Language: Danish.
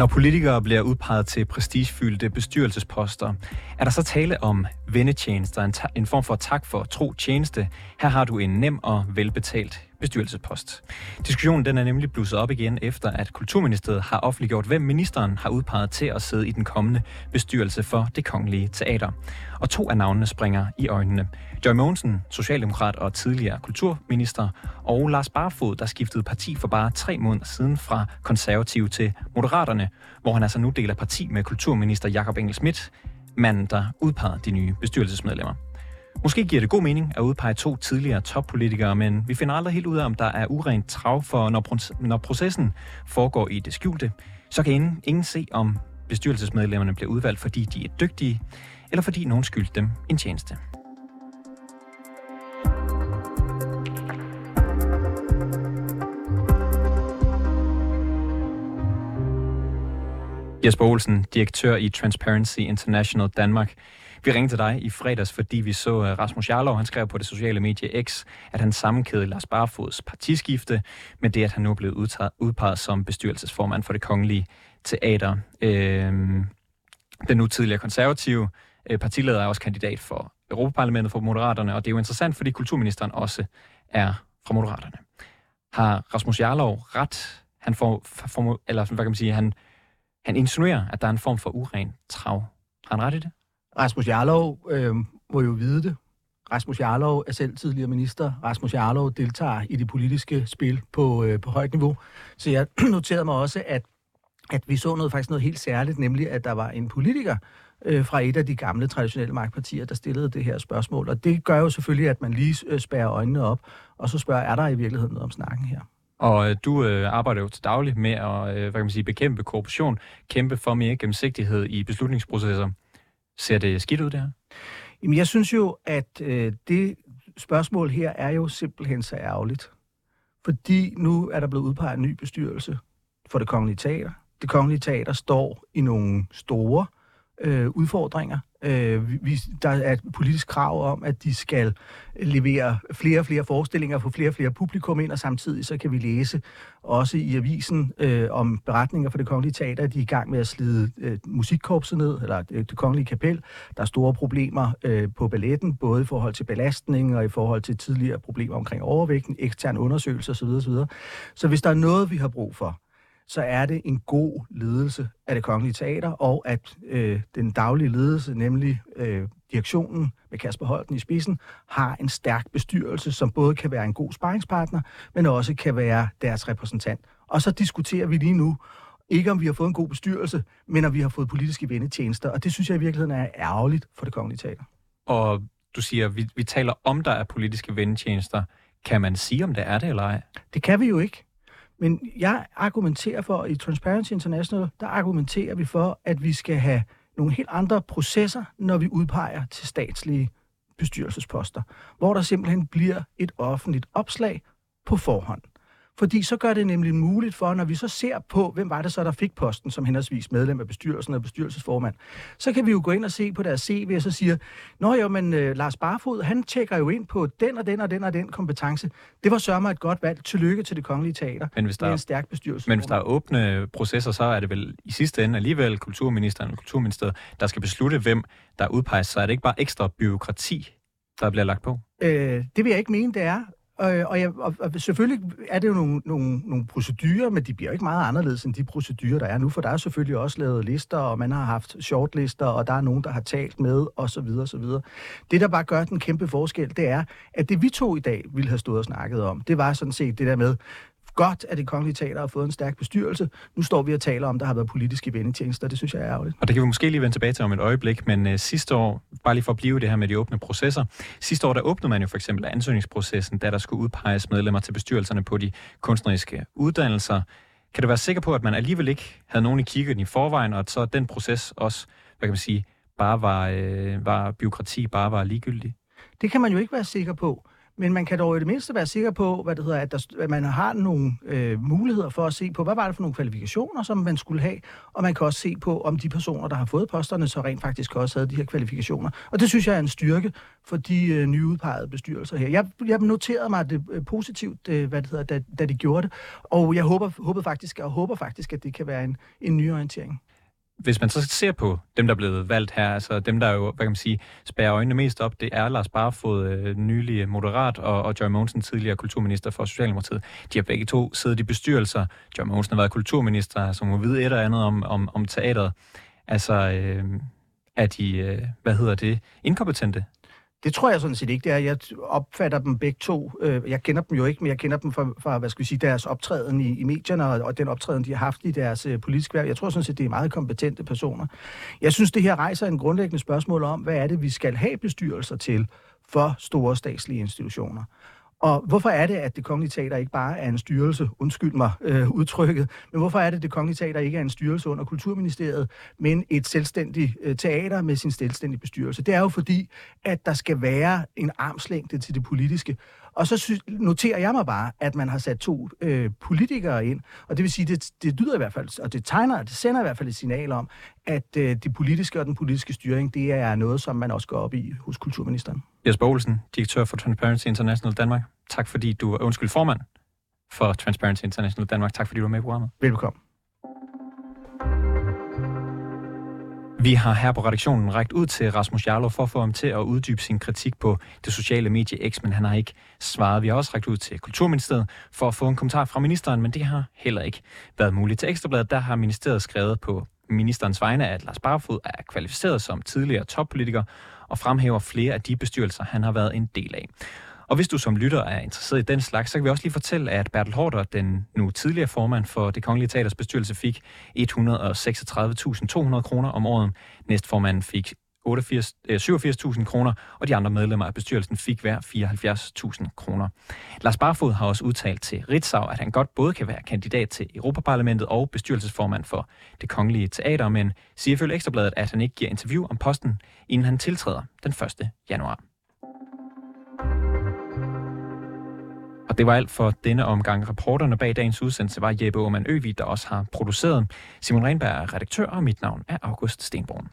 Når politikere bliver udpeget til prestigefyldte bestyrelsesposter, er der så tale om vendetjenester, en, en form for tak for tro tjeneste. Her har du en nem og velbetalt bestyrelsespost. Diskussionen den er nemlig blusset op igen efter, at Kulturministeriet har offentliggjort, hvem ministeren har udpeget til at sidde i den kommende bestyrelse for det kongelige teater. Og to af navnene springer i øjnene. Joy Mogensen, socialdemokrat og tidligere kulturminister, og Lars Barfod, der skiftede parti for bare tre måneder siden fra konservativ til Moderaterne, hvor han altså nu deler parti med kulturminister Jakob Engel Schmidt, manden, der udpegede de nye bestyrelsesmedlemmer. Måske giver det god mening at udpege to tidligere toppolitikere, men vi finder aldrig helt ud af, om der er urent trav for, når, når processen foregår i det skjulte. Så kan ingen, ingen se, om bestyrelsesmedlemmerne bliver udvalgt, fordi de er dygtige, eller fordi nogen skyldte dem en tjeneste. Jesper Olsen, direktør i Transparency International Danmark. Vi ringte til dig i fredags, fordi vi så øh, Rasmus Jarlov, han skrev på det sociale medie X, at han sammenkædede Lars Barfods partiskifte med det, at han nu er blevet udtaget, udpeget som bestyrelsesformand for det kongelige teater. Øhm, den nu tidligere konservative øh, partileder er også kandidat for Europaparlamentet for Moderaterne, og det er jo interessant, fordi kulturministeren også er fra Moderaterne. Har Rasmus Jarlov ret? Han får, for, eller hvad kan man sige, han, han insinuerer, at der er en form for uren trav. Har han ret i det? Rasmus Jarlov øh, må jo vide det. Rasmus Jarlov er selv tidligere minister. Rasmus Jarlov deltager i det politiske spil på, øh, på højt niveau. Så jeg noterede mig også, at, at vi så noget faktisk noget helt særligt, nemlig at der var en politiker øh, fra et af de gamle traditionelle magtpartier, der stillede det her spørgsmål. Og det gør jo selvfølgelig, at man lige øh, spærrer øjnene op, og så spørger, er der i virkeligheden noget om snakken her? Og øh, du øh, arbejder jo til daglig med at øh, hvad kan man sige, bekæmpe korruption, kæmpe for mere gennemsigtighed i beslutningsprocesser. Ser det skidt ud, det her? Jamen, jeg synes jo, at øh, det spørgsmål her er jo simpelthen så ærgerligt. Fordi nu er der blevet udpeget en ny bestyrelse for det kongelige teater. Det kongelige teater står i nogle store øh, udfordringer. Øh, vi, der er et politisk krav om, at de skal levere flere og flere forestillinger, få flere og flere publikum ind, og samtidig så kan vi læse også i avisen øh, om beretninger fra det kongelige teater, at de er i gang med at slide øh, musikkorpset ned, eller det, det kongelige kapel. Der er store problemer øh, på balletten, både i forhold til belastning og i forhold til tidligere problemer omkring overvægten, ekstern undersøgelse osv. osv. Så hvis der er noget, vi har brug for, så er det en god ledelse af det kongelige teater, og at øh, den daglige ledelse, nemlig øh, direktionen med Kasper Holten i spidsen, har en stærk bestyrelse, som både kan være en god sparringspartner, men også kan være deres repræsentant. Og så diskuterer vi lige nu, ikke om vi har fået en god bestyrelse, men om vi har fået politiske vendetjenester, og det synes jeg i virkeligheden er ærgerligt for det kongelige teater. Og du siger, vi, vi taler om, der er politiske vendetjenester. Kan man sige, om det er det eller ej? Det kan vi jo ikke. Men jeg argumenterer for, i Transparency International, der argumenterer vi for, at vi skal have nogle helt andre processer, når vi udpeger til statslige bestyrelsesposter, hvor der simpelthen bliver et offentligt opslag på forhånd. Fordi så gør det nemlig muligt for, når vi så ser på, hvem var det så, der fik posten som henholdsvis medlem af bestyrelsen og bestyrelsesformand, så kan vi jo gå ind og se på deres CV og så siger, Nå jo, men uh, Lars Barfod, han tjekker jo ind på den og den og den og den kompetence. Det var sørme et godt valg. Tillykke til det kongelige teater. Men hvis der, er en stærk bestyrelse. Men hvis der er åbne processer, så er det vel i sidste ende alligevel kulturministeren og kulturministeriet, der skal beslutte, hvem der udpeges. Så er det ikke bare ekstra byråkrati, der bliver lagt på? Øh, det vil jeg ikke mene, det er. Øh, og, jeg, og, og selvfølgelig er det jo nogle, nogle, nogle procedurer, men de bliver ikke meget anderledes end de procedurer, der er nu, for der er selvfølgelig også lavet lister, og man har haft shortlister, og der er nogen, der har talt med, og så videre, og så videre. Det, der bare gør den kæmpe forskel, det er, at det vi to i dag ville have stået og snakket om, det var sådan set det der med, godt, at det kongelige teater har fået en stærk bestyrelse. Nu står vi og taler om, at der har været politiske vendetjenester, det synes jeg er ærgerligt. Og det kan vi måske lige vende tilbage til om et øjeblik, men uh, sidste år, bare lige for at blive det her med de åbne processer, sidste år der åbnede man jo for eksempel ansøgningsprocessen, da der skulle udpeges medlemmer til bestyrelserne på de kunstneriske uddannelser. Kan du være sikker på, at man alligevel ikke havde nogen i kigget i forvejen, og at så den proces også, hvad kan man sige, bare var, øh, var byråkrati, bare var ligegyldig? Det kan man jo ikke være sikker på. Men man kan dog i det mindste være sikker på, hvad det hedder, at, der, at man har nogle øh, muligheder for at se på, hvad var det for nogle kvalifikationer, som man skulle have, og man kan også se på, om de personer, der har fået posterne, så rent faktisk også havde de her kvalifikationer. Og det synes jeg er en styrke for de øh, nyudpegede bestyrelser her. Jeg, jeg noterede mig det øh, positivt, øh, hvad det hedder, da, da de gjorde det, og jeg håber, håber faktisk, og håber faktisk, at det kan være en, en nyorientering hvis man så ser på dem, der er blevet valgt her, altså dem, der jo, hvad kan man sige, spærer øjnene mest op, det er Lars Barfod, øh, nylig moderat, og, og Joy Mogensen, tidligere kulturminister for Socialdemokratiet. De har begge to siddet i bestyrelser. Joy Mogensen har været kulturminister, som må vide et og andet om, om, om teateret. Altså, øh, er de, øh, hvad hedder det, inkompetente? Det tror jeg sådan set ikke, det er. Jeg opfatter dem begge to. Øh, jeg kender dem jo ikke, men jeg kender dem fra, fra hvad skal vi sige, deres optræden i, i medierne og, og den optræden, de har haft i deres øh, politiske værk. Jeg tror sådan set, det er meget kompetente personer. Jeg synes, det her rejser en grundlæggende spørgsmål om, hvad er det, vi skal have bestyrelser til for store statslige institutioner. Og hvorfor er det, at det kongelige teater ikke bare er en styrelse, undskyld mig øh, udtrykket, men hvorfor er det, at det kongelige teater ikke er en styrelse under Kulturministeriet, men et selvstændigt øh, teater med sin selvstændige bestyrelse? Det er jo fordi, at der skal være en armslængde til det politiske. Og så sy- noterer jeg mig bare, at man har sat to øh, politikere ind, og det vil sige, det, det lyder i hvert fald, og det tegner, det sender i hvert fald et signal om, at øh, det politiske og den politiske styring, det er noget, som man også går op i hos kulturministeren. Jesper Olsen, direktør for Transparency International Danmark. Tak fordi du, undskyld formand for Transparency International Danmark. Tak fordi du var med i programmet. Velkommen. Vi har her på redaktionen rækket ud til Rasmus Jarlov for at få ham til at uddybe sin kritik på det sociale medie X, men han har ikke svaret. Vi har også rækket ud til Kulturministeriet for at få en kommentar fra ministeren, men det har heller ikke været muligt. Til Ekstrabladet der har ministeriet skrevet på ministerens vegne, at Lars Barfod er kvalificeret som tidligere toppolitiker og fremhæver flere af de bestyrelser, han har været en del af. Og hvis du som lytter er interesseret i den slags, så kan vi også lige fortælle, at Bertel Hårder, den nu tidligere formand for det Kongelige Teaters bestyrelse, fik 136.200 kroner om året. Næstformanden fik 87.000 øh, kroner, og de andre medlemmer af bestyrelsen fik hver 74.000 kroner. Lars Barfod har også udtalt til Ritzau, at han godt både kan være kandidat til Europaparlamentet og bestyrelsesformand for det kongelige teater, men siger ifølge Ekstrabladet, at han ikke giver interview om posten, inden han tiltræder den 1. januar. Og det var alt for denne omgang. Reporterne bag dagens udsendelse var Jeppe Aumann Øvig, der også har produceret. Simon Renberg er redaktør, og mit navn er August Stenborn.